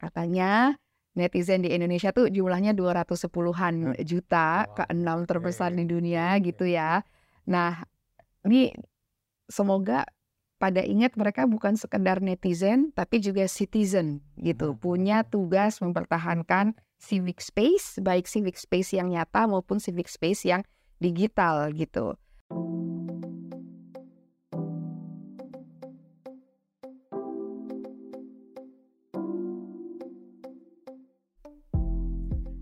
Katanya netizen di Indonesia tuh jumlahnya 210-an juta, Wow, keenam terbesar di dunia gitu ya. Nah, ini semoga pada ingat mereka bukan sekedar netizen tapi juga citizen gitu. Hmm. Punya tugas mempertahankan civic space, baik civic space yang nyata maupun civic space yang digital gitu.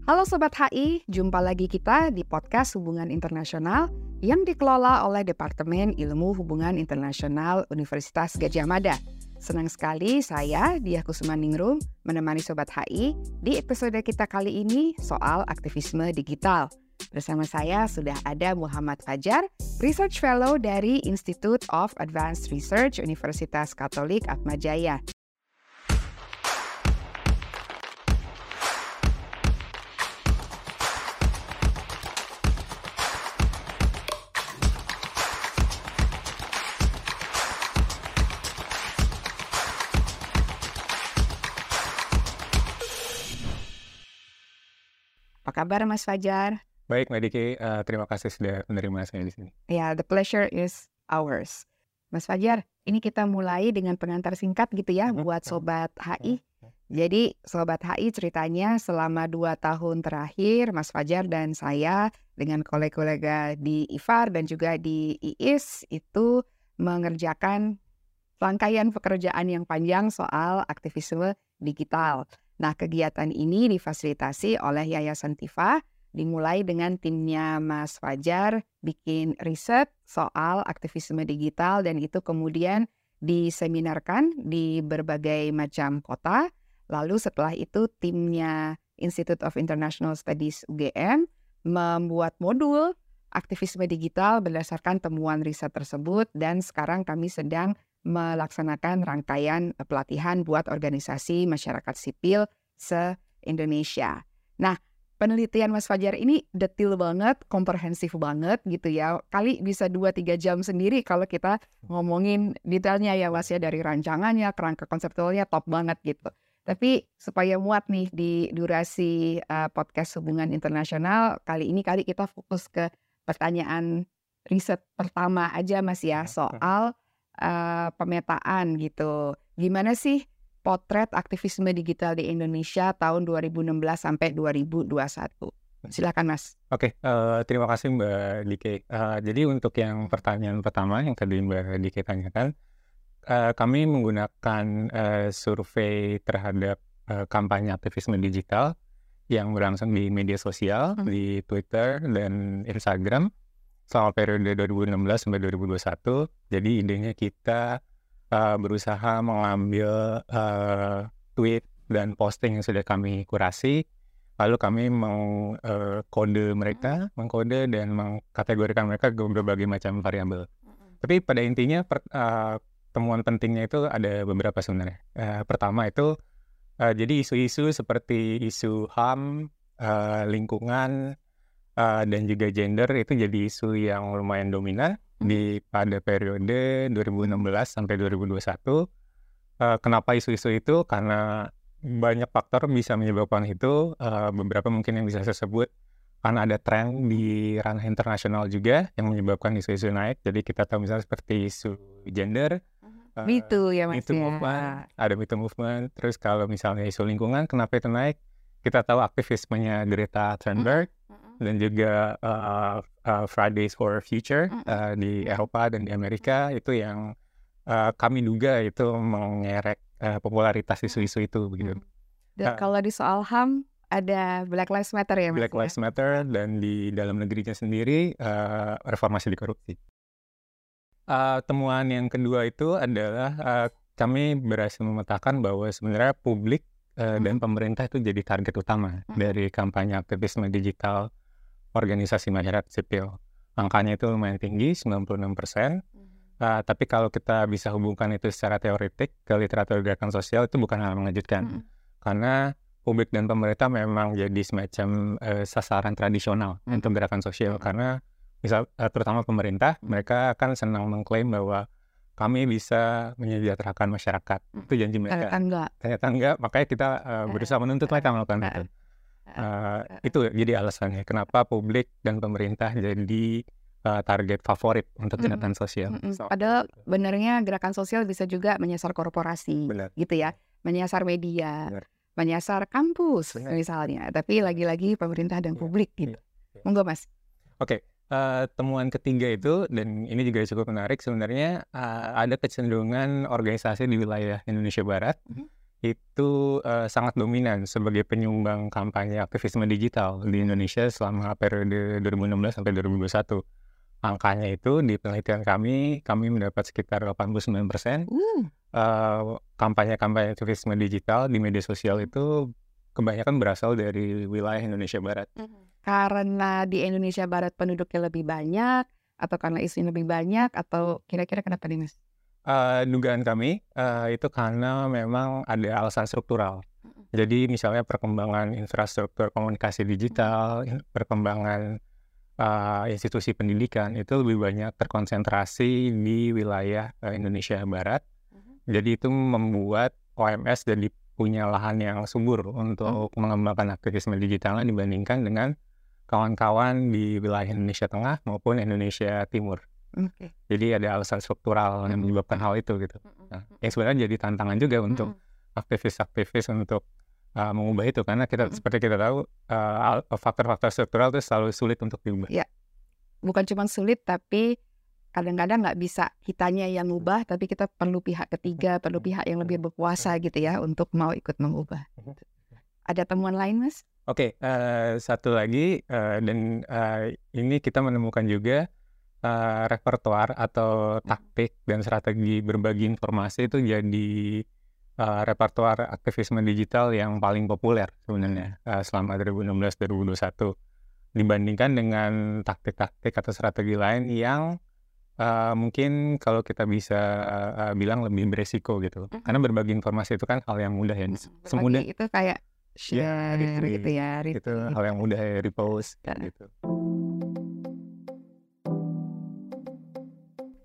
Halo Sobat HI, jumpa lagi kita di podcast Hubungan Internasional yang dikelola oleh Departemen Ilmu Hubungan Internasional Universitas Gajah Mada. Senang sekali saya, Diah Kusumaningrum, menemani Sobat HI di episode kita kali ini soal aktivisme digital. Bersama saya sudah ada Muhammad Fajar, Research Fellow dari Institute of Advanced Research Universitas Katolik Atmajaya. Kabar Mas Fajar? Baik, Mbak Diki, eh, terima kasih sudah menerima saya di sini. Ya, the pleasure is ours. Mas Fajar, ini kita mulai dengan pengantar singkat gitu ya Mhm, buat. Sobat HI. Jadi Sobat HI ceritanya selama dua tahun terakhir Mas Fajar dan saya dengan kolega-kolega di IFAR dan juga di IIS itu mengerjakan rangkaian pekerjaan yang panjang soal aktivisme digital. Nah kegiatan ini difasilitasi oleh Yayasan TIFA dimulai dengan timnya Mas Fajar bikin riset soal aktivisme digital dan itu kemudian diseminarkan di berbagai macam kota. Lalu setelah itu timnya Institute of International Studies UGM membuat modul aktivisme digital berdasarkan temuan riset tersebut dan sekarang kami sedang melaksanakan rangkaian pelatihan buat organisasi masyarakat sipil se-Indonesia. Nah, penelitian Mas Fajar ini detail banget, komprehensif banget gitu ya. Kali bisa 2-3 jam sendiri kalau kita ngomongin detailnya ya Mas ya dari rancangannya, kerangka konseptualnya top banget gitu. Tapi supaya muat nih di durasi uh, podcast hubungan internasional kali ini kali kita fokus ke pertanyaan riset pertama aja Mas ya soal uh, pemetaan gitu. Gimana sih potret aktivisme digital di Indonesia tahun 2016 sampai 2021? Silakan Mas. Oke, eh, terima kasih Mbak Diki. Eh, jadi untuk yang pertanyaan pertama yang tadi Mbak Diki tanyakan, eh, kami menggunakan eh, survei terhadap eh, kampanye aktivisme digital yang berlangsung di media sosial, Hmm. di Twitter dan Instagram selama periode 2016 sampai 2021. Jadi idenya kita eh, berusaha mengambil eh, tweet dan posting yang sudah kami kurasi, lalu kami mengkode mereka, mengkode dan mengkategorikan mereka ke berbagai macam variabel. Tapi pada intinya per- eh, temuan pentingnya itu ada beberapa sebenarnya. Eh, pertama itu eh, jadi isu-isu seperti isu HAM, eh, lingkungan, eh, dan juga gender itu jadi isu yang lumayan dominan di pada periode 2016 sampai 2021. Eh, kenapa isu-isu itu? Karena banyak faktor bisa menyebabkan itu. Eh, beberapa mungkin yang bisa saya sebut karena ada tren di ranah internasional juga yang menyebabkan isu-isu naik. Jadi kita tahu misalnya seperti isu gender, Me too ya Mas Me Too ya. movement, ada Me Too movement. Terus kalau misalnya isu lingkungan, kenapa itu naik? Kita tahu aktivismenya Greta Thunberg dan juga uh, uh, Fridays for Future uh, di Eropa dan di Amerika itu yang uh, kami duga itu mengerek uh, popularitas isu-isu itu begitu. Dan Ah. kalau di soal HAM ada Black Lives Matter ya Mas? Black ya? Lives Matter dan di dalam negerinya sendiri uh, reformasi di korupsi. Uh, temuan yang kedua itu adalah uh, kami berhasil memetakan bahwa sebenarnya publik uh, dan pemerintah itu jadi target utama Mhm. dari kampanye aktivisme digital organisasi masyarakat sipil. Angkanya itu lumayan tinggi, 96%. Uh, tapi kalau kita bisa hubungkan itu secara teoretik ke literatur gerakan sosial itu bukan hal yang mengejutkan. Mhm. Karena publik dan pemerintah memang jadi semacam eh, sasaran tradisional Hmm. untuk gerakan sosial Hmm. karena misal eh, terutama pemerintah Hmm. mereka akan senang mengklaim bahwa kami bisa menyejahterakan masyarakat. Hmm. Itu janji mereka. Ternyata enggak. Ternyata enggak, makanya kita uh, berusaha menuntut mereka melakukan itu. Uh, itu jadi alasannya kenapa publik dan pemerintah jadi uh, target favorit untuk Mm-mm. tindakan sosial. Mm-mm. So, Padahal gitu. benernya gerakan sosial bisa juga menyasar korporasi, Benar. gitu ya, menyasar media, Benar. menyasar kampus Benar. misalnya. Tapi lagi-lagi pemerintah dan Iya, publik gitu. iya, iya. Monggo mas. Oke, eh, temuan ketiga itu dan ini juga cukup menarik sebenarnya eh, ada kecenderungan organisasi di wilayah Indonesia Barat Mhm. Itu eh, sangat dominan sebagai penyumbang kampanye aktivisme digital di Indonesia selama periode 2016 sampai 2021. Angkanya itu di penelitian kami, kami mendapat sekitar 89% Uh, eh, kampanye-kampanye aktivisme digital di media sosial itu kebanyakan berasal dari wilayah Indonesia Barat. karena di Indonesia Barat penduduknya lebih banyak, atau karena isunya lebih banyak, atau kira-kira kenapa nih mas? Eh, dugaan kami eh, itu karena memang ada alasan struktural. Jadi misalnya perkembangan infrastruktur komunikasi digital, perkembangan eh, institusi pendidikan itu lebih banyak terkonsentrasi di wilayah eh, Indonesia Barat. Jadi itu membuat OMS jadi punya lahan yang subur untuk mengembangkan aktivisme digitalnya dibandingkan dengan kawan-kawan di wilayah Indonesia Tengah maupun Indonesia Timur. Oke. Jadi ada alasan struktural yang menyebabkan hal itu gitu. Nah, yang sebenarnya jadi tantangan juga untuk aktivis-aktivis untuk uh, mengubah itu karena kita seperti kita tahu uh, faktor-faktor struktural itu selalu sulit untuk diubah. Bukan cuma sulit, tapi kadang-kadang nggak bisa kitanya yang ngubah, tapi kita perlu pihak ketiga, perlu pihak yang lebih berkuasa gitu ya untuk mau ikut mengubah. Ada temuan lain mas? Oke, eh, satu lagi eh, dan eh, ini kita menemukan juga eh, repertoar atau taktik dan strategi berbagi informasi itu jadi eh, repertoar aktivisme digital yang paling populer sebenarnya eh, selama 2016-2021 dibandingkan dengan taktik-taktik atau strategi lain yang eh, mungkin kalau kita bisa eh, bilang lebih beresiko gitu. Mhm. Karena berbagi informasi itu kan hal yang mudah ya, semudah Berbagi itu kayak Ya, share retweet, gitu ya, itu hal yang mudah ya repost Kan. gitu.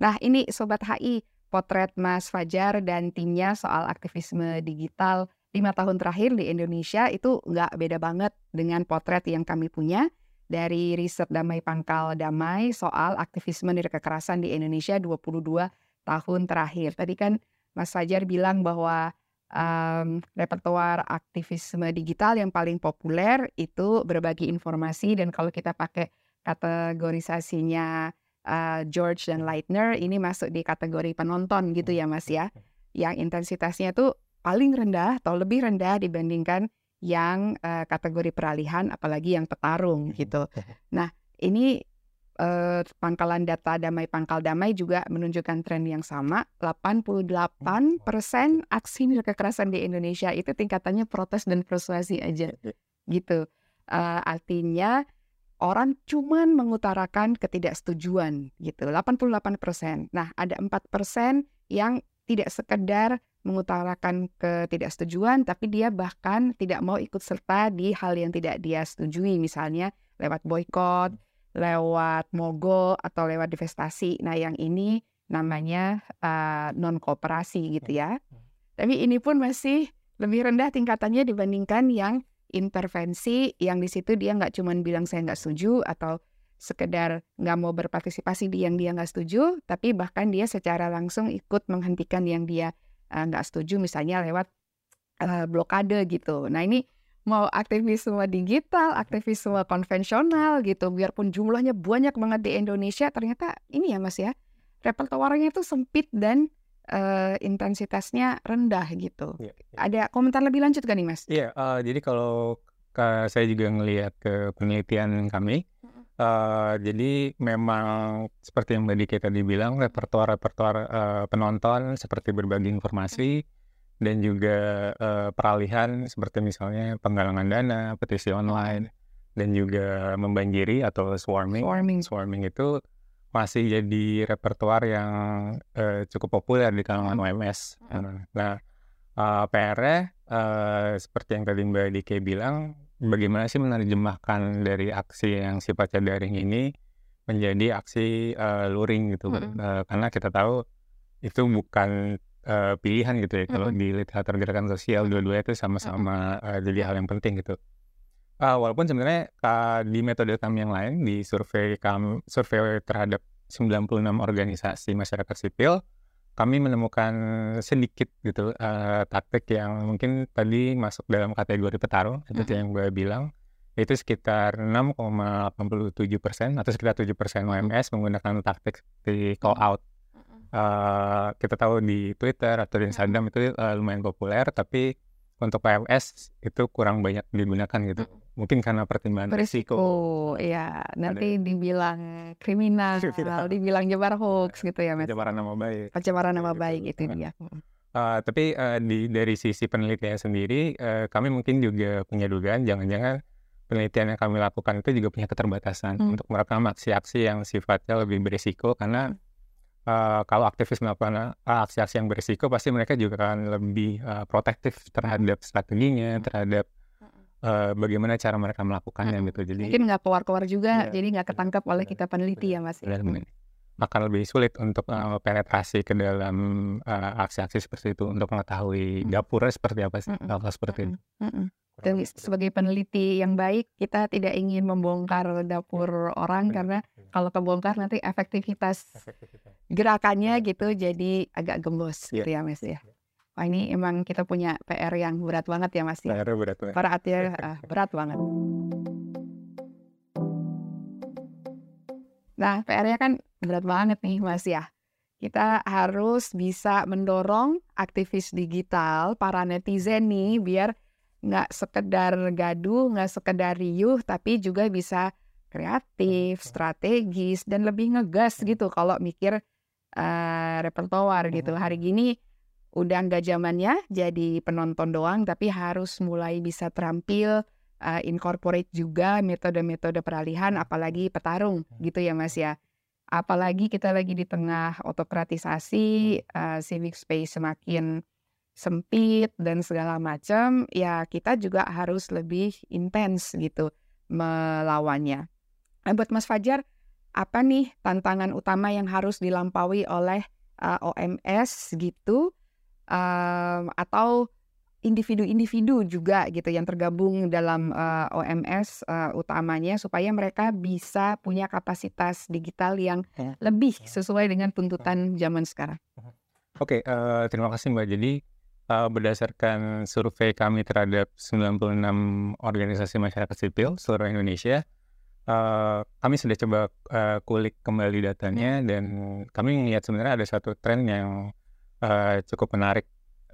Nah, ini Sobat HI, potret Mas Fajar dan timnya soal aktivisme digital lima tahun terakhir di Indonesia itu nggak beda banget dengan potret yang kami punya dari riset Damai Pangkal Damai soal aktivisme dari kekerasan di Indonesia 22 tahun terakhir. Tadi kan Mas Fajar bilang bahwa em, repertoar aktivisme digital yang paling populer itu berbagi informasi dan kalau kita pakai kategorisasinya uh, George dan Leitner ini masuk di kategori penonton gitu ya Mas ya. Yang intensitasnya tuh paling rendah atau lebih rendah dibandingkan yang uh, kategori peralihan apalagi yang petarung gitu. Nah, ini uh, pangkalan data Damai Pangkal Damai juga menunjukkan tren yang sama. 88% aksi kekerasan di Indonesia itu tingkatannya protes dan persuasi aja gitu. Uh, artinya orang cuman mengutarakan ketidaksetujuan gitu 88%. Nah, ada 4% yang tidak sekedar mengutarakan ketidaksetujuan tapi dia bahkan tidak mau ikut serta di hal yang tidak dia setujui misalnya lewat boykot, lewat mogok atau lewat divestasi. Nah, yang ini namanya uh, non kooperasi gitu ya. Tapi ini pun masih lebih rendah tingkatannya dibandingkan yang intervensi yang di situ dia nggak cuma bilang saya nggak setuju atau sekedar nggak mau berpartisipasi di yang dia nggak setuju, tapi bahkan dia secara langsung ikut menghentikan yang dia eh, nggak setuju, misalnya lewat eh, blokade gitu. Nah ini mau aktivisme digital, aktivisme konvensional gitu, biarpun jumlahnya banyak banget di Indonesia, ternyata ini ya mas ya, repertoarnya itu sempit dan eh, intensitasnya rendah gitu. Iya, iya. Ada komentar lebih lanjut kan nih mas? Iya, eh, jadi kalau ka- saya juga ngelihat ke penelitian kami, eh, jadi memang seperti yang tadi kita dibilang repertoar-repertoar eh, penonton seperti berbagi informasi dan juga eh, peralihan seperti misalnya penggalangan dana, petisi online dan juga membanjiri atau swarming. Swarming. Swarming itu masih jadi repertoar yang eh, cukup populer di kalangan OMS. Nah, eh, PR-nya eh, seperti yang tadi Mbak Dike bilang, bagaimana sih menerjemahkan dari aksi yang sifatnya daring ini menjadi aksi eh, luring gitu. Mm-mm. Eh, karena kita tahu itu bukan uh, pilihan gitu ya. Kalau Mhm. di literatur gerakan sosial dua-duanya itu sama-sama uh, jadi hal yang penting gitu. Uh, walaupun sebenarnya uh, di metode kami yang lain di survei kami survei terhadap 96 organisasi masyarakat sipil kami menemukan sedikit gitu uh, taktik yang mungkin tadi masuk dalam kategori petarung seperti Mhm. yang gue bilang itu sekitar 6,87 persen atau sekitar 7 persen OMS menggunakan taktik di call out. Uh, kita tahu di Twitter atau di Instagram itu uh, lumayan populer, tapi untuk PMS itu kurang banyak digunakan gitu. Mungkin karena pertimbangan risiko. ya nanti dibilang kriminal, Kriminal. dibilang nyebar hoax gitu ya, Mas. Pencemaran nama baik. Pencemaran nama Gitu. baik itu Nah, dia. Uh, tapi uh, di dari sisi penelitian sendiri, uh, kami mungkin juga punya dugaan jangan-jangan penelitian yang kami lakukan itu juga punya keterbatasan Hmm. untuk merekam aksi-aksi yang sifatnya lebih berisiko karena uh, kalau aktivis melakukan uh, aksi-aksi yang berisiko pasti mereka juga akan lebih uh, protektif terhadap strateginya, terhadap uh, bagaimana cara mereka melakukannya Mm-mm. gitu. Jadi Mungkin nggak keluar-keluar juga, Iya, jadi nggak ketangkap oleh benar, kita peneliti ya, Mas. ya? akan lebih sulit untuk uh, penetrasi ke dalam uh, aksi-aksi seperti itu untuk mengetahui Hmm. dapurnya seperti apa sih Mm-mm. hal-hal seperti itu. Mm-mm, mm-mm. Kurang Dan seperti itu. sebagai peneliti yang baik, kita tidak ingin membongkar dapur orang Benar, karena benar. kalau kebongkar nanti efektivitas Efektivitas. Gerakannya Benar, gitu jadi agak gembos Iya. gitu ya, Mas ya. Wah ini emang kita punya PR yang berat banget ya, Mas ya. PR-nya berat banget. Berat ya, ah, berat banget. Nah, PR-nya kan berat banget nih, Mas ya. Kita harus bisa mendorong aktivis digital, para netizen nih, biar nggak sekedar gaduh, nggak sekedar riuh, tapi juga bisa kreatif, strategis, dan lebih ngegas gitu kalau mikir eh, repertoar gitu. Hari gini udah nggak zamannya jadi penonton doang, tapi harus mulai bisa terampil, eh, incorporate juga metode-metode peralihan, apalagi petarung gitu ya Mas ya. Apalagi kita lagi di tengah otokratisasi, eh, civic space semakin sempit dan segala macam, ya kita juga harus lebih intens gitu melawannya. Nah, buat Mas Fajar, apa nih tantangan utama yang harus dilampaui oleh eh, OMS gitu, Em, atau individu-individu juga gitu yang tergabung dalam eh, OMS eh, utamanya supaya mereka bisa punya kapasitas digital yang Hmm. lebih sesuai dengan tuntutan zaman sekarang. Oke, eh, terima kasih Mbak. Jadi eh, berdasarkan survei kami terhadap 96 organisasi masyarakat sipil seluruh Indonesia, eh, kami sudah coba eh, kulik kembali datanya dan kami melihat sebenarnya ada satu tren yang eh, cukup menarik,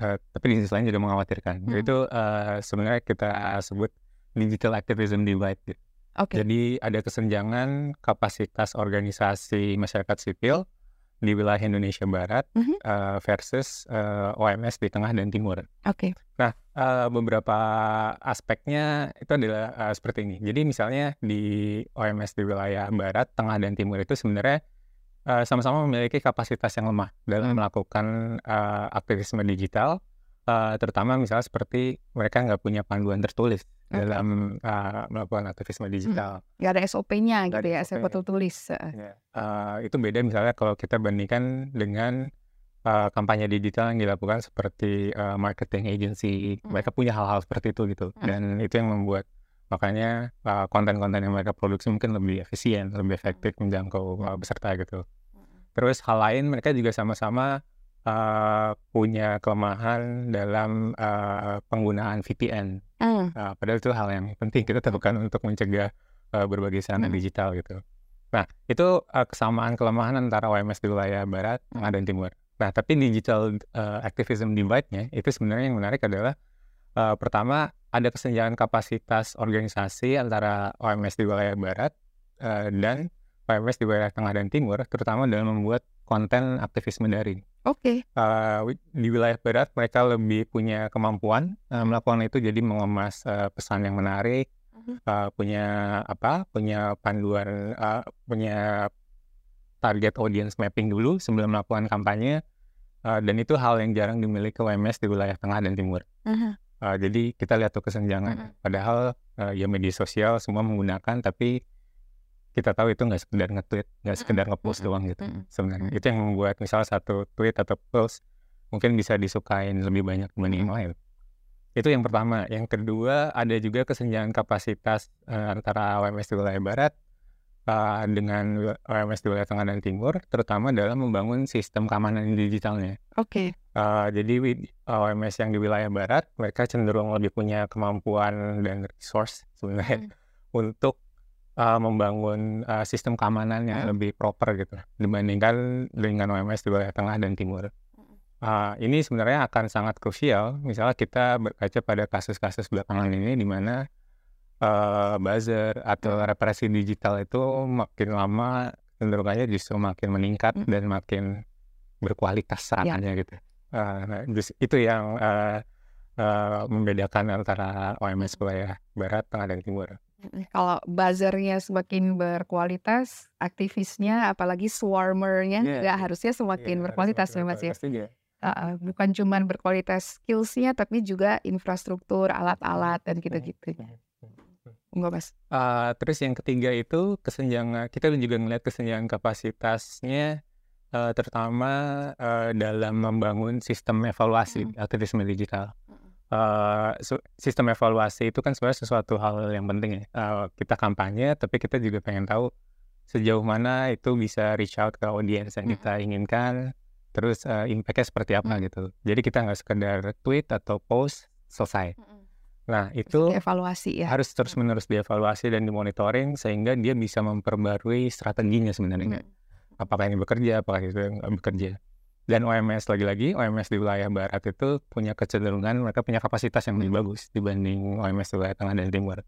eh, tapi di sisi lain juga mengkhawatirkan. Hmm. Yaitu eh, sebenarnya kita sebut digital activism divide. gitu. Oke. Jadi ada kesenjangan kapasitas organisasi masyarakat sipil di wilayah Indonesia Barat Mhm. eh, versus eh, OMS di tengah dan timur. Oke. Nah, eh, beberapa aspeknya itu adalah eh, seperti ini. Jadi misalnya di OMS di wilayah Barat, tengah dan timur itu sebenarnya sama-sama memiliki kapasitas yang lemah dalam Hmm. melakukan eh, aktivisme digital, eh, terutama misalnya seperti mereka nggak punya panduan tertulis Oke. dalam eh, melakukan aktivisme digital. Nggak ada SOP-nya gitu ada ya. SOP tertulis. eh. Ya, eh, itu beda misalnya kalau kita bandingkan dengan eh, kampanye digital yang dilakukan seperti eh, marketing agency, Hmm. mereka punya hal-hal seperti itu gitu, Hmm. dan itu yang membuat makanya eh, konten-konten yang mereka produksi mungkin lebih efisien, lebih efektif menjangkau eh, peserta gitu. Terus hal lain mereka juga sama-sama eh, punya kelemahan dalam eh, penggunaan VPN. Hmm. Nah, padahal itu hal yang penting kita lakukan untuk mencegah uh, berbagai sarana Mm. digital gitu. Nah, itu uh, kesamaan kelemahan antara OMS di wilayah barat, tengah dan timur. Nah, tapi digital uh, activism divide-nya itu sebenarnya yang menarik adalah uh, pertama ada kesenjangan kapasitas organisasi antara OMS di wilayah barat uh, dan OMS di wilayah tengah dan timur, terutama dalam membuat konten aktivisme daring Oke. uh, wi- di wilayah barat mereka lebih punya kemampuan uh, melakukan itu jadi mengemas uh, pesan yang menarik Mhm. uh, punya apa punya panduan uh, punya target audience mapping dulu sebelum melakukan kampanye uh, dan itu hal yang jarang dimiliki OMS di wilayah tengah dan timur Mhm. Uh, jadi kita lihat tuh kesenjangan Mhm. padahal uh, ya media sosial semua menggunakan tapi kita tahu itu nggak sekedar nge-tweet, nggak sekedar nge-post doang gitu sebenarnya. Itu yang membuat misalnya satu tweet atau post mungkin bisa disukain lebih banyak dibanding yang lain. Itu yang pertama. Yang kedua ada juga kesenjangan kapasitas eh, antara OMS di wilayah barat eh, dengan OMS di wilayah tengah dan timur, terutama dalam membangun sistem keamanan digitalnya. Oke. Eh, jadi OMS yang di wilayah barat mereka cenderung lebih punya kemampuan dan resource sebenarnya untuk uh, membangun uh, sistem keamanan yang Hmm. lebih proper gitu dibandingkan dengan OMS di wilayah tengah dan timur. Uh, ini sebenarnya akan sangat krusial misalnya kita berkaca pada kasus-kasus belakangan ini di mana uh, buzzer atau represi digital itu makin lama cenderungannya justru makin meningkat Hmm. dan makin berkualitas Ya. serangannya gitu. Uh, nah, itu yang uh, uh, membedakan antara OMS wilayah barat, tengah dan timur. Kalau buzzernya semakin berkualitas, aktivisnya apalagi swarmernya Iya, juga iya. harusnya semakin Iya, berkualitas semakin ya Mas ya. berkualitas juga. Heeh, bukan cuman berkualitas skillsnya tapi juga infrastruktur, alat-alat dan gitu-gitu. Enggak Mas? Uh, terus yang ketiga itu kesenjangan kita juga ngeliat kesenjangan kapasitasnya uh, terutama uh, dalam membangun sistem evaluasi Mm. aktivisme digital. Uh, sistem evaluasi itu kan sebenarnya sesuatu hal yang penting ya. Uh, kita kampanye tapi kita juga pengen tahu sejauh mana itu bisa reach out ke audiens yang kita inginkan. Terus uh, impact-nya seperti apa Mm. gitu. Jadi kita nggak sekedar tweet atau post selesai. Nah itu Evaluasi ya. harus terus-menerus dievaluasi dan dimonitoring sehingga dia bisa memperbarui strateginya sebenarnya. Mm. Apakah ini bekerja, apakah itu nggak bekerja. Dan OMS lagi-lagi, OMS di wilayah barat itu punya kecenderungan mereka punya kapasitas yang lebih bagus dibanding OMS di wilayah tengah dan timur.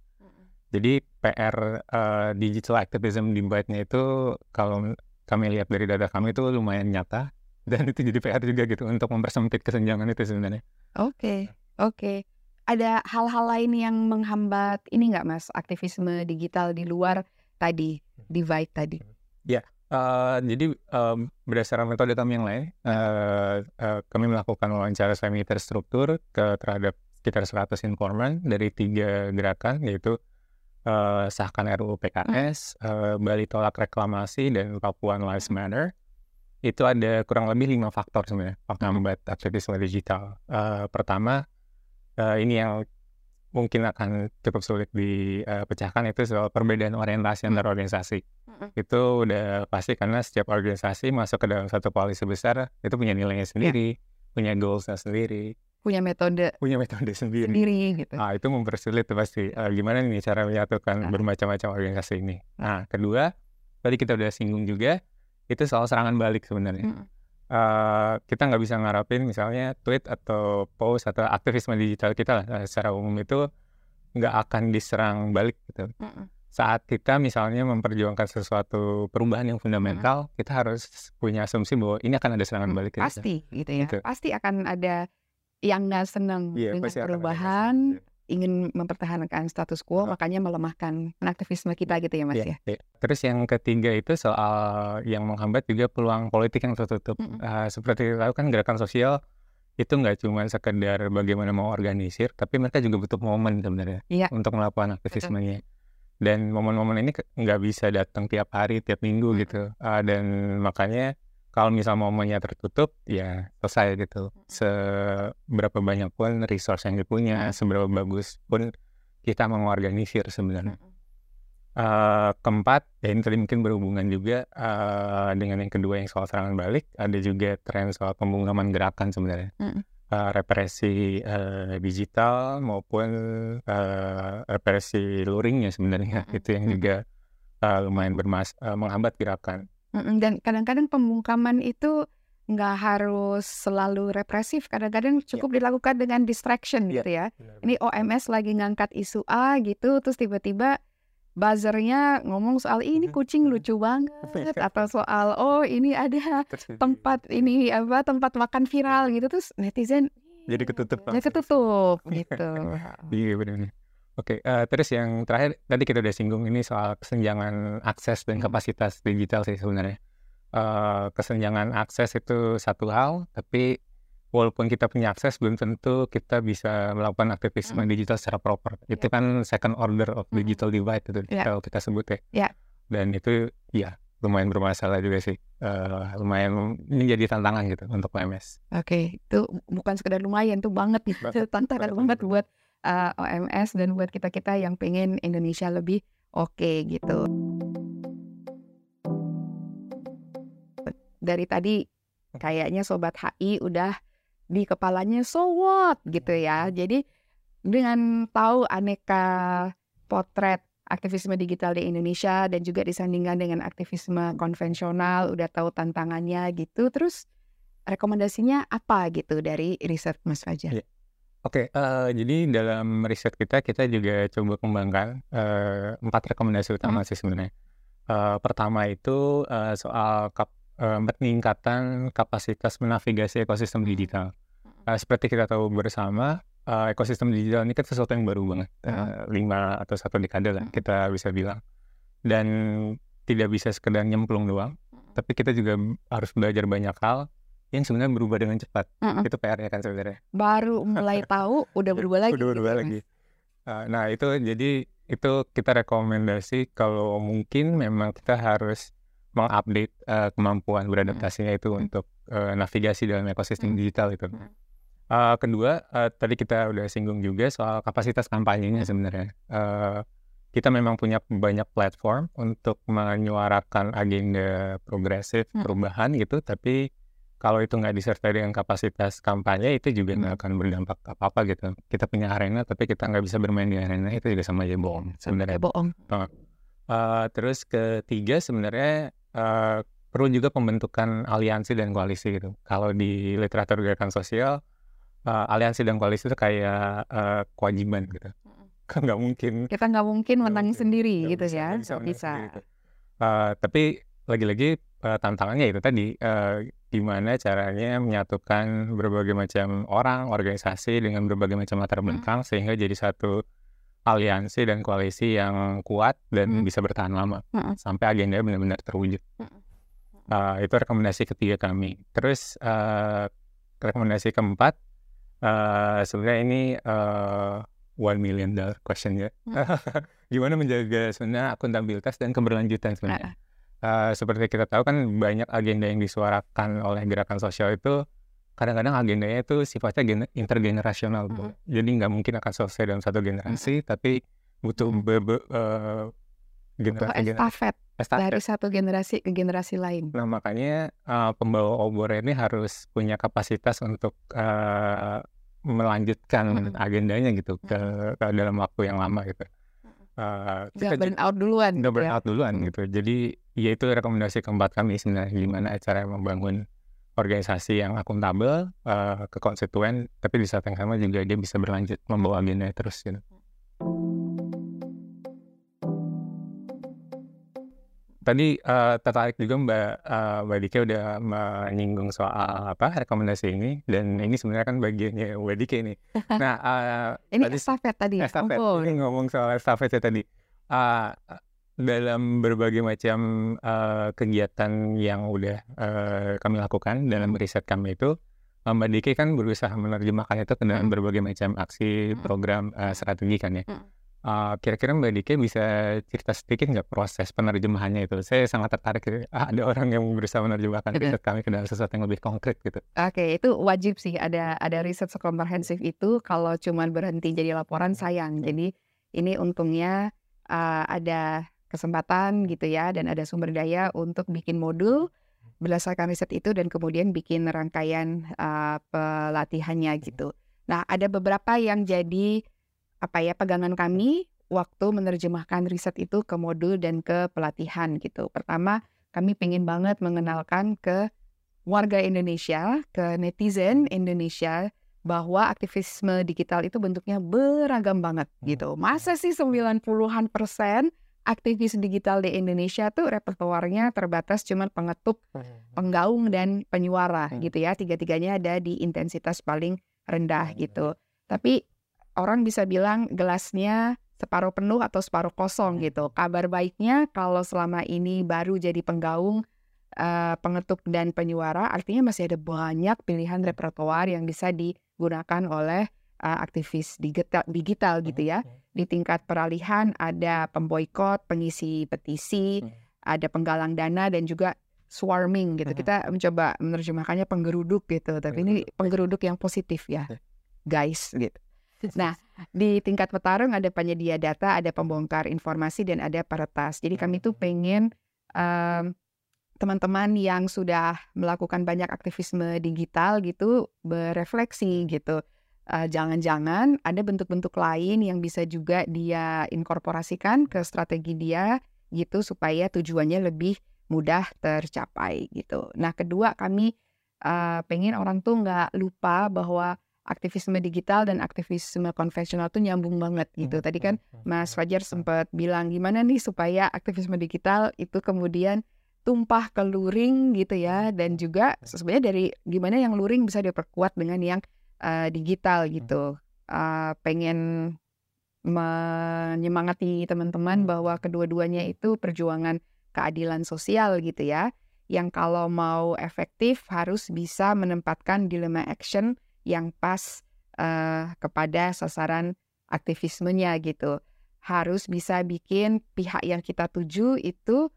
Jadi PR eh, digital activism divide-nya itu kalau kami lihat dari data kami itu lumayan nyata dan itu jadi PR juga gitu untuk mempersempit kesenjangan itu sebenarnya. Oke, oke. Ada hal-hal lain yang menghambat ini nggak Mas, aktivisme digital di luar tadi, divide tadi? Eh, jadi em, berdasarkan metode kami yang lain, eh, eh, kami melakukan wawancara semi terstruktur ke terhadap sekitar 100 informan dari tiga gerakan yaitu eh, sahkan RUU PKS, eh, Bali tolak reklamasi dan Papuan Lives Matter. Itu ada kurang lebih lima faktor sebenarnya penghambat aktivisme digital. Eh, pertama, eh, ini yang mungkin akan cukup sulit dipecahkan itu soal perbedaan orientasi antar organisasi itu udah pasti karena setiap organisasi masuk ke dalam satu koalisi besar itu punya nilainya sendiri, punya goalsnya sendiri, Punya metode punya metode sendiri. sendiri gitu. Ah itu mempersulit pasti. Eh, gimana nih cara menyatukan bermacam-macam organisasi ini? Nah kedua tadi kita udah singgung juga itu soal serangan balik sebenarnya. Mm. Eh, kita nggak bisa ngarapin misalnya tweet atau post atau aktivisme digital kita lah eh, secara umum itu nggak akan diserang balik gitu Mm-mm. saat kita misalnya memperjuangkan sesuatu perubahan yang fundamental, kita harus punya asumsi bahwa ini akan ada serangan Mm, balik. kita. Pasti gitu ya. Gitu. Pasti akan ada yang nggak senang Iya, dengan pasti akan ada perubahan, yang ingin mempertahankan status quo, Ah. makanya melemahkan aktivisme kita gitu ya Mas Iya, ya. iya. Terus yang ketiga itu soal yang menghambat juga peluang politik yang tertutup. Mm-mm. Eh, seperti kita tahu kan gerakan sosial itu nggak cuma sekedar bagaimana mau organisir, tapi mereka juga butuh momen sebenarnya Iya. untuk melakukan aktivismenya. Dan momen-momen ini nggak bisa datang tiap hari, tiap minggu Mm-mm. gitu. Eh, dan makanya kalau misal momennya tertutup, ya selesai gitu. Seberapa banyak pun resource yang dipunya, Mm. seberapa bagus pun kita mengorganisir sebenarnya. Eh, keempat, ya ini tadi mungkin berhubungan juga eh, dengan yang kedua yang soal serangan balik, ada juga tren soal pembungkaman gerakan sebenarnya. Mm. Eh, represi eh, digital maupun eh, represi luringnya sebenarnya Mm-mm. itu yang juga eh, lumayan bermas eh, menghambat gerakan. Dan kadang-kadang pembungkaman itu nggak harus selalu represif. Kadang-kadang cukup dilakukan dengan distraction Iya. gitu ya. Ini OMS lagi ngangkat isu A gitu, terus tiba-tiba buzzernya ngomong soal "Ih, ini Mhm. kucing lucu banget atau soal oh ini ada tempat ini apa tempat makan viral gitu terus netizen Jadi ketutup langsung. ketutup gitu. Iya benar. Oke, eh, terus yang terakhir tadi kita udah singgung ini soal kesenjangan akses dan Hmm. kapasitas digital sih sebenarnya. Eh, kesenjangan akses itu satu hal, tapi walaupun kita punya akses belum tentu kita bisa melakukan aktivisme Hmm. digital secara proper. Itu kan second order of Hmm. digital divide itu Ya. kalau kita sebut ya. Ya. dan itu ya lumayan bermasalah juga sih. Uh, lumayan ini jadi tantangan gitu untuk OMS. Oke, itu bukan sekedar lumayan tuh banget gitu. tantangan banget buat uh, eh, OMS dan buat kita-kita yang pengen Indonesia lebih oke okay, gitu. Dari tadi kayaknya sobat HI udah di kepalanya so what gitu ya. Jadi dengan tahu aneka potret aktivisme digital di Indonesia dan juga disandingkan dengan aktivisme konvensional, udah tahu tantangannya gitu. Terus rekomendasinya apa gitu dari riset Mas Fajar? Ya. Oke, uh, jadi dalam riset kita kita juga coba kembangkan uh, empat rekomendasi utama hmm. sih sebenarnya. Uh, pertama itu uh, soal kap, uh, peningkatan kapasitas menavigasi ekosistem digital. Uh, seperti kita tahu bersama, uh, ekosistem digital ini kan sesuatu yang baru banget uh, lima atau satu dekade lah kita bisa bilang dan tidak bisa sekedar nyemplung doang tapi kita juga harus belajar banyak hal yang sebenarnya berubah dengan cepat. Uh-uh. itu PR-nya kan sebenarnya. Baru mulai tahu udah berubah lagi udah berubah gitu, lagi. Uh, nah itu jadi itu kita rekomendasi kalau mungkin memang kita harus mengupdate uh, kemampuan beradaptasinya itu untuk uh, navigasi dalam ekosistem digital itu. Uh, kedua, uh, tadi kita udah singgung juga soal kapasitas kampanyenya sebenarnya. Uh, kita memang punya banyak platform untuk menyuarakan agenda progresif perubahan gitu, tapi kalau itu nggak disertai dengan kapasitas kampanye itu juga nggak akan berdampak apa apa gitu. Kita punya arena tapi kita nggak bisa bermain di arena itu juga sama aja bohong sebenarnya. Bohong. Uh, uh, terus ketiga sebenarnya uh, perlu juga pembentukan aliansi dan koalisi gitu. Kalau di literatur gerakan sosial uh, aliansi dan koalisi itu kayak uh, kewajiban gitu. Kan nggak mungkin. Kita nggak mungkin menang sendiri gitu bisa, ya. Bisa. bisa. Gitu. Uh, tapi lagi-lagi uh, tantangannya itu tadi uh, gimana caranya menyatukan berbagai macam orang, organisasi dengan berbagai macam latar belakang hmm. sehingga jadi satu aliansi dan koalisi yang kuat dan hmm. bisa bertahan lama hmm. sampai agenda benar-benar terwujud. Hmm. Uh, itu rekomendasi ketiga kami. Terus uh, rekomendasi keempat Uh, sebenarnya ini uh, one million dollar question ya. Hmm. Gimana menjaga sebenarnya akuntabilitas dan keberlanjutan sebenarnya. Uh, seperti kita tahu kan banyak agenda yang disuarakan oleh gerakan sosial itu kadang-kadang agendanya itu sifatnya intergenerasional, hmm. jadi nggak mungkin akan selesai dalam satu generasi, hmm. tapi butuh hmm. be, be, uh, generasi, estafet, estafet dari satu generasi ke generasi lain. Nah makanya uh, pembawa obor ini harus punya kapasitas untuk uh, melanjutkan hmm. agendanya gitu ke, ke dalam waktu yang lama gitu. Uh, kita burn out duluan. Udah burn ya? out duluan gitu. Jadi ya itu rekomendasi keempat kami sebenarnya gimana cara membangun organisasi yang akuntabel uh, ke konstituen, tapi di saat yang sama juga dia bisa berlanjut membawa agenda terus gitu. tadi uh, tertarik juga Mbak uh, Mbak Dike udah menyinggung soal apa rekomendasi ini dan ini sebenarnya kan bagiannya Mbak Dike ini. Nah, uh, ini tadi, estafet tadi. Estafet. Oh. Ini ngomong soal estafetnya tadi. Uh, dalam berbagai macam uh, kegiatan yang udah uh, kami lakukan dalam riset kami itu, Mbak Dike kan berusaha menerjemahkan itu ke dalam hmm. berbagai macam aksi, hmm. program, uh, strategi kan ya. Hmm Uh, kira-kira Mbak Dike bisa cerita sedikit nggak proses penerjemahannya itu? Saya sangat tertarik ah, ada orang yang berusaha menerjemahkan riset kami ke dalam sesuatu yang lebih konkret gitu. Oke, okay, itu wajib sih ada ada riset sekomprehensif itu. Kalau cuma berhenti jadi laporan sayang. Jadi ini untungnya uh, ada kesempatan gitu ya dan ada sumber daya untuk bikin modul berdasarkan riset itu dan kemudian bikin rangkaian uh, pelatihannya gitu. Nah, ada beberapa yang jadi apa ya pegangan kami waktu menerjemahkan riset itu ke modul dan ke pelatihan gitu. Pertama, kami pengen banget mengenalkan ke warga Indonesia, ke netizen Indonesia bahwa aktivisme digital itu bentuknya beragam banget gitu. Masa sih 90-an persen aktivis digital di Indonesia tuh repertoarnya terbatas cuman pengetuk, penggaung dan penyuara gitu ya. Tiga-tiganya ada di intensitas paling rendah gitu. Tapi orang bisa bilang gelasnya separuh penuh atau separuh kosong hmm. gitu. Kabar baiknya kalau selama ini baru jadi penggaung, uh, pengetuk dan penyuara, artinya masih ada banyak pilihan repertoar yang bisa digunakan oleh uh, aktivis digital, digital gitu ya. Di tingkat peralihan ada pemboikot, pengisi petisi, Hmm. ada penggalang dana dan juga swarming gitu. Mhm. Kita mencoba menerjemahkannya penggeruduk gitu, tapi ini penggeruduk yang positif ya, guys gitu. Nah, di tingkat petarung ada penyedia data, ada pembongkar informasi dan ada peretas. Jadi kami tuh pengen em, teman-teman yang sudah melakukan banyak aktivisme digital gitu berefleksi gitu. Eh, Jangan-jangan ada bentuk-bentuk lain yang bisa juga dia inkorporasikan ke strategi dia gitu supaya tujuannya lebih mudah tercapai gitu. Nah kedua kami eh, pengen orang tuh nggak lupa bahwa aktivisme digital dan aktivisme konvensional tuh nyambung banget gitu. Tadi kan Mas Fajar sempat bilang gimana nih supaya aktivisme digital itu kemudian tumpah ke luring gitu ya dan juga sebenarnya dari gimana yang luring bisa diperkuat dengan yang eh, digital gitu. Eh, pengen menyemangati teman-teman bahwa kedua-duanya itu perjuangan keadilan sosial gitu ya. Yang kalau mau efektif harus bisa menempatkan dilema action yang pas eh, kepada sasaran aktivismenya gitu. Harus bisa bikin pihak yang kita tuju itu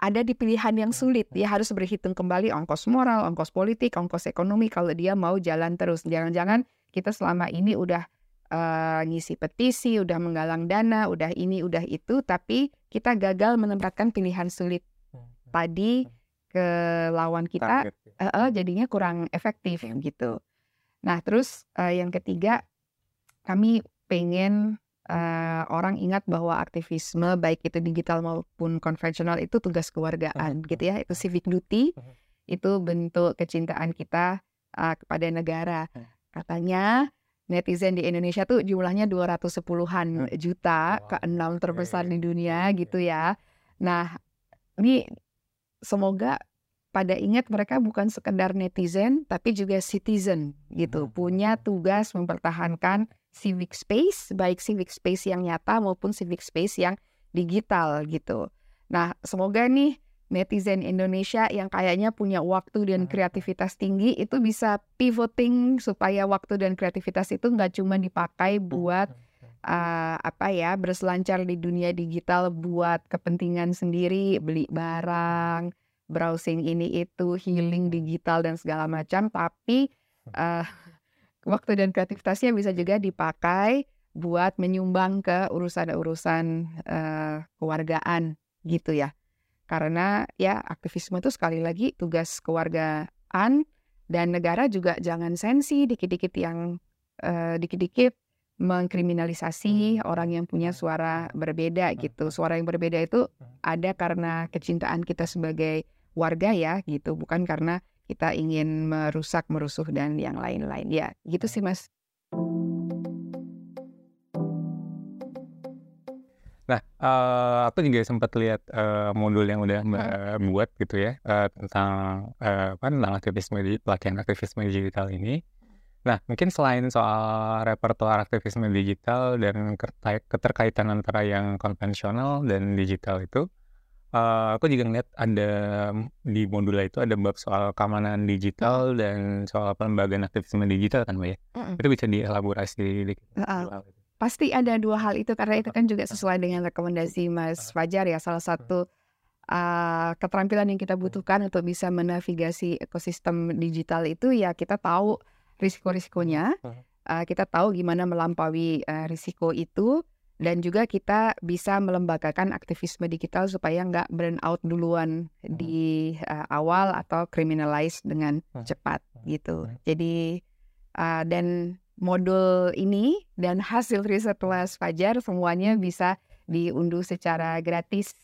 ada di pilihan yang sulit. Dia harus berhitung kembali ongkos moral, ongkos politik, ongkos ekonomi kalau dia mau jalan terus. Jangan-jangan kita selama ini udah eh, ngisi petisi, udah menggalang dana, udah ini, udah itu, tapi kita gagal menempatkan pilihan sulit tadi ke lawan kita eh, eh, jadinya kurang efektif gitu. Nah, terus eh, yang ketiga, kami pengen eh, orang ingat bahwa aktivisme baik itu digital maupun konvensional itu tugas kewargaan gitu ya, itu civic duty, itu bentuk kecintaan kita eh, kepada negara. Katanya netizen di Indonesia tuh jumlahnya 210-an juta, Wow. keenam terbesar Oke. di dunia gitu ya. Nah, ini semoga pada ingat mereka bukan sekedar netizen tapi juga citizen gitu punya tugas mempertahankan civic space baik civic space yang nyata maupun civic space yang digital gitu. Nah semoga nih netizen Indonesia yang kayaknya punya waktu dan Hmm. kreativitas tinggi itu bisa pivoting supaya waktu dan kreativitas itu nggak cuma dipakai buat uh, apa ya berselancar di dunia digital buat kepentingan sendiri beli barang browsing ini itu healing digital dan segala macam tapi uh, waktu dan kreativitasnya bisa juga dipakai buat menyumbang ke urusan-urusan uh, kewargaan gitu ya. Karena ya aktivisme itu sekali lagi tugas kewargaan dan negara juga jangan sensi dikit-dikit yang uh, dikit-dikit mengkriminalisasi orang yang punya suara berbeda gitu. Suara yang berbeda itu ada karena kecintaan kita sebagai warga ya gitu, bukan karena kita ingin merusak, merusuh dan yang lain-lain. Ya, gitu sih Mas. Nah, eh, aku juga sempat lihat eh, modul yang udah Mbak buat gitu ya eh, tentang eh, apa tentang aktivisme di pelatihan aktivisme digital ini. Nah, mungkin selain soal repertoar aktivisme digital dan keterkaitan antara yang konvensional dan digital itu, eh, aku juga ngeliat ada di modul itu ada bab soal keamanan digital dan soal pelembagaan aktivisme digital kan, Mbak ya? Mm-mm. Itu bisa dielaborasi dikit. Heeh. dua hal itu. Pasti ada dua hal itu karena itu kan juga sesuai dengan rekomendasi Mas Fajar ya. Salah satu uh, keterampilan yang kita butuhkan untuk bisa menavigasi ekosistem digital itu ya kita tahu risiko-risikonya, uh, kita tahu gimana melampaui uh, risiko itu, dan juga kita bisa melembagakan aktivisme digital supaya nggak burn out duluan di uh, awal atau criminalize dengan cepat gitu. Jadi uh, dan modul ini dan hasil riset Mas Fajar semuanya bisa diunduh secara gratis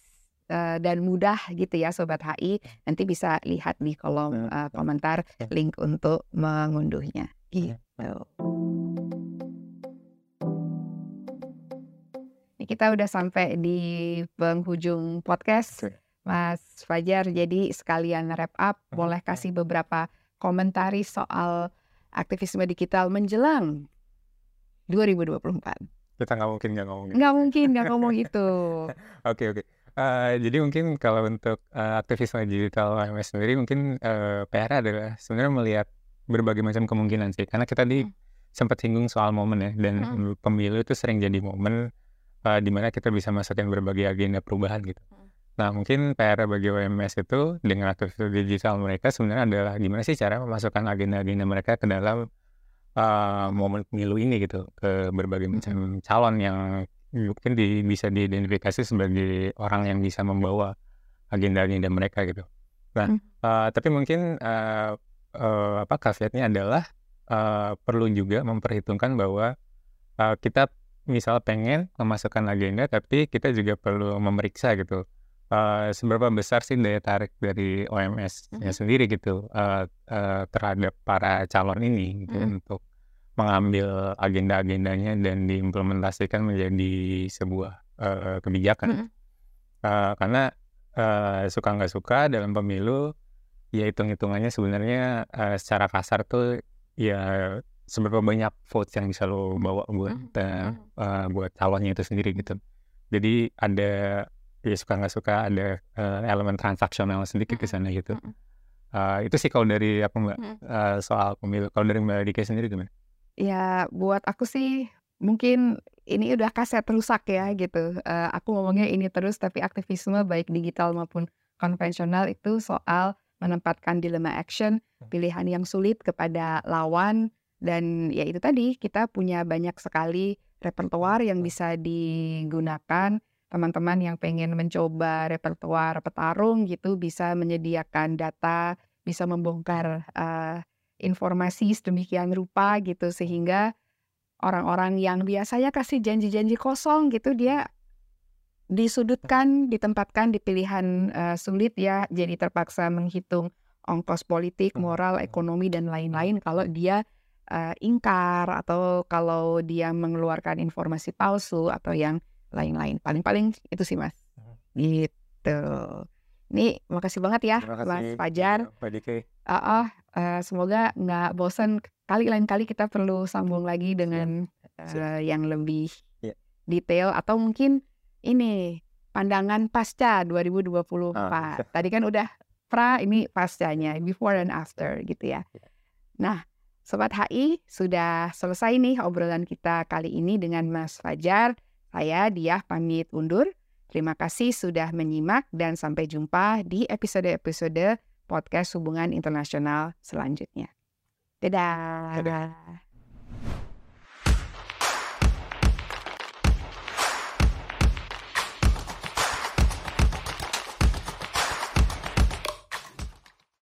uh, dan mudah gitu ya Sobat HI. Nanti bisa lihat di kolom uh, komentar link untuk mengunduhnya. Gitu. Kita udah sampai di penghujung podcast. Mas Fajar. Jadi sekalian wrap up, boleh kasih beberapa komentari soal aktivisme digital menjelang 2024. Kita nggak mungkin nggak ngomongin. Nggak mungkin nggak ngomong itu. Oke oke. Eh, jadi mungkin kalau untuk eh, aktivisme digital HMS sendiri mungkin eh, PR adalah sebenarnya melihat berbagai macam kemungkinan sih. Karena kita tadi Hmm. sempat singgung soal momen ya dan pemilu itu sering jadi momen uh, di mana kita bisa masukin berbagai agenda perubahan gitu. Hmm. Nah, mungkin PR bagi OMS itu dengan aktivitas digital mereka sebenarnya adalah gimana sih cara memasukkan agenda-agenda mereka ke dalam uh, momen pemilu ini gitu ke berbagai macam Hmm. calon yang mungkin di, bisa diidentifikasi sebagai orang yang bisa membawa agenda-agenda mereka gitu. Nah, Hmm. uh, tapi mungkin uh, uh, apa caveatnya adalah uh, perlu juga memperhitungkan bahwa uh, kita misal pengen memasukkan agenda, tapi kita juga perlu memeriksa gitu uh, seberapa besar sih daya tarik dari OMS-nya Mhm. sendiri gitu uh, uh, terhadap para calon ini gitu Mhm. untuk mengambil agenda-agendanya dan diimplementasikan menjadi sebuah uh, kebijakan. Mhm. Uh, karena uh, suka nggak suka dalam pemilu ya hitung-hitungannya sebenarnya uh, secara kasar tuh ya seberapa banyak votes yang bisa lo bawa buat Mhm. uh, uh, buat calonnya itu sendiri gitu. Jadi ada ya suka nggak suka ada uh, elemen transaksional sedikit di Mhm. sana gitu. Uh, itu sih kalau dari apa mbak uh, soal pemilu. Kalau dari mbak Dika sendiri gimana? Ya, buat aku sih mungkin ini udah kaset rusak ya gitu. Eh, aku ngomongnya ini terus, tapi aktivisme baik digital maupun konvensional itu soal menempatkan dilema action, pilihan yang sulit kepada lawan, dan ya itu tadi kita punya banyak sekali repertoar yang bisa digunakan. Teman-teman yang pengen mencoba repertoar petarung gitu bisa menyediakan data, bisa membongkar eh, informasi sedemikian rupa gitu sehingga orang-orang yang biasanya kasih janji-janji kosong gitu dia disudutkan, ditempatkan di pilihan eh, sulit ya, jadi terpaksa menghitung ongkos politik, Hmm. moral, ekonomi dan lain-lain kalau dia eh, ingkar atau kalau dia mengeluarkan informasi palsu atau yang lain-lain. Paling-paling itu sih Mas. Hmm. Gitu. Ini makasih banget ya Terima Mas kasih Fajar. Mbak Dika. Ah, ah, eh, semoga nggak bosan. Kali lain kali kita perlu sambung lagi dengan Siap. eh, yang lebih Iya. detail atau mungkin ini pandangan pasca 2024. Ah. Tadi kan udah pra, ini pascanya, before and after gitu ya. Iya. Nah, Sobat HI sudah selesai nih obrolan kita kali ini dengan Mas Fajar. Saya Diah pamit undur. Terima kasih sudah menyimak dan sampai jumpa di episode-episode podcast hubungan internasional selanjutnya. Dadah. Dadah.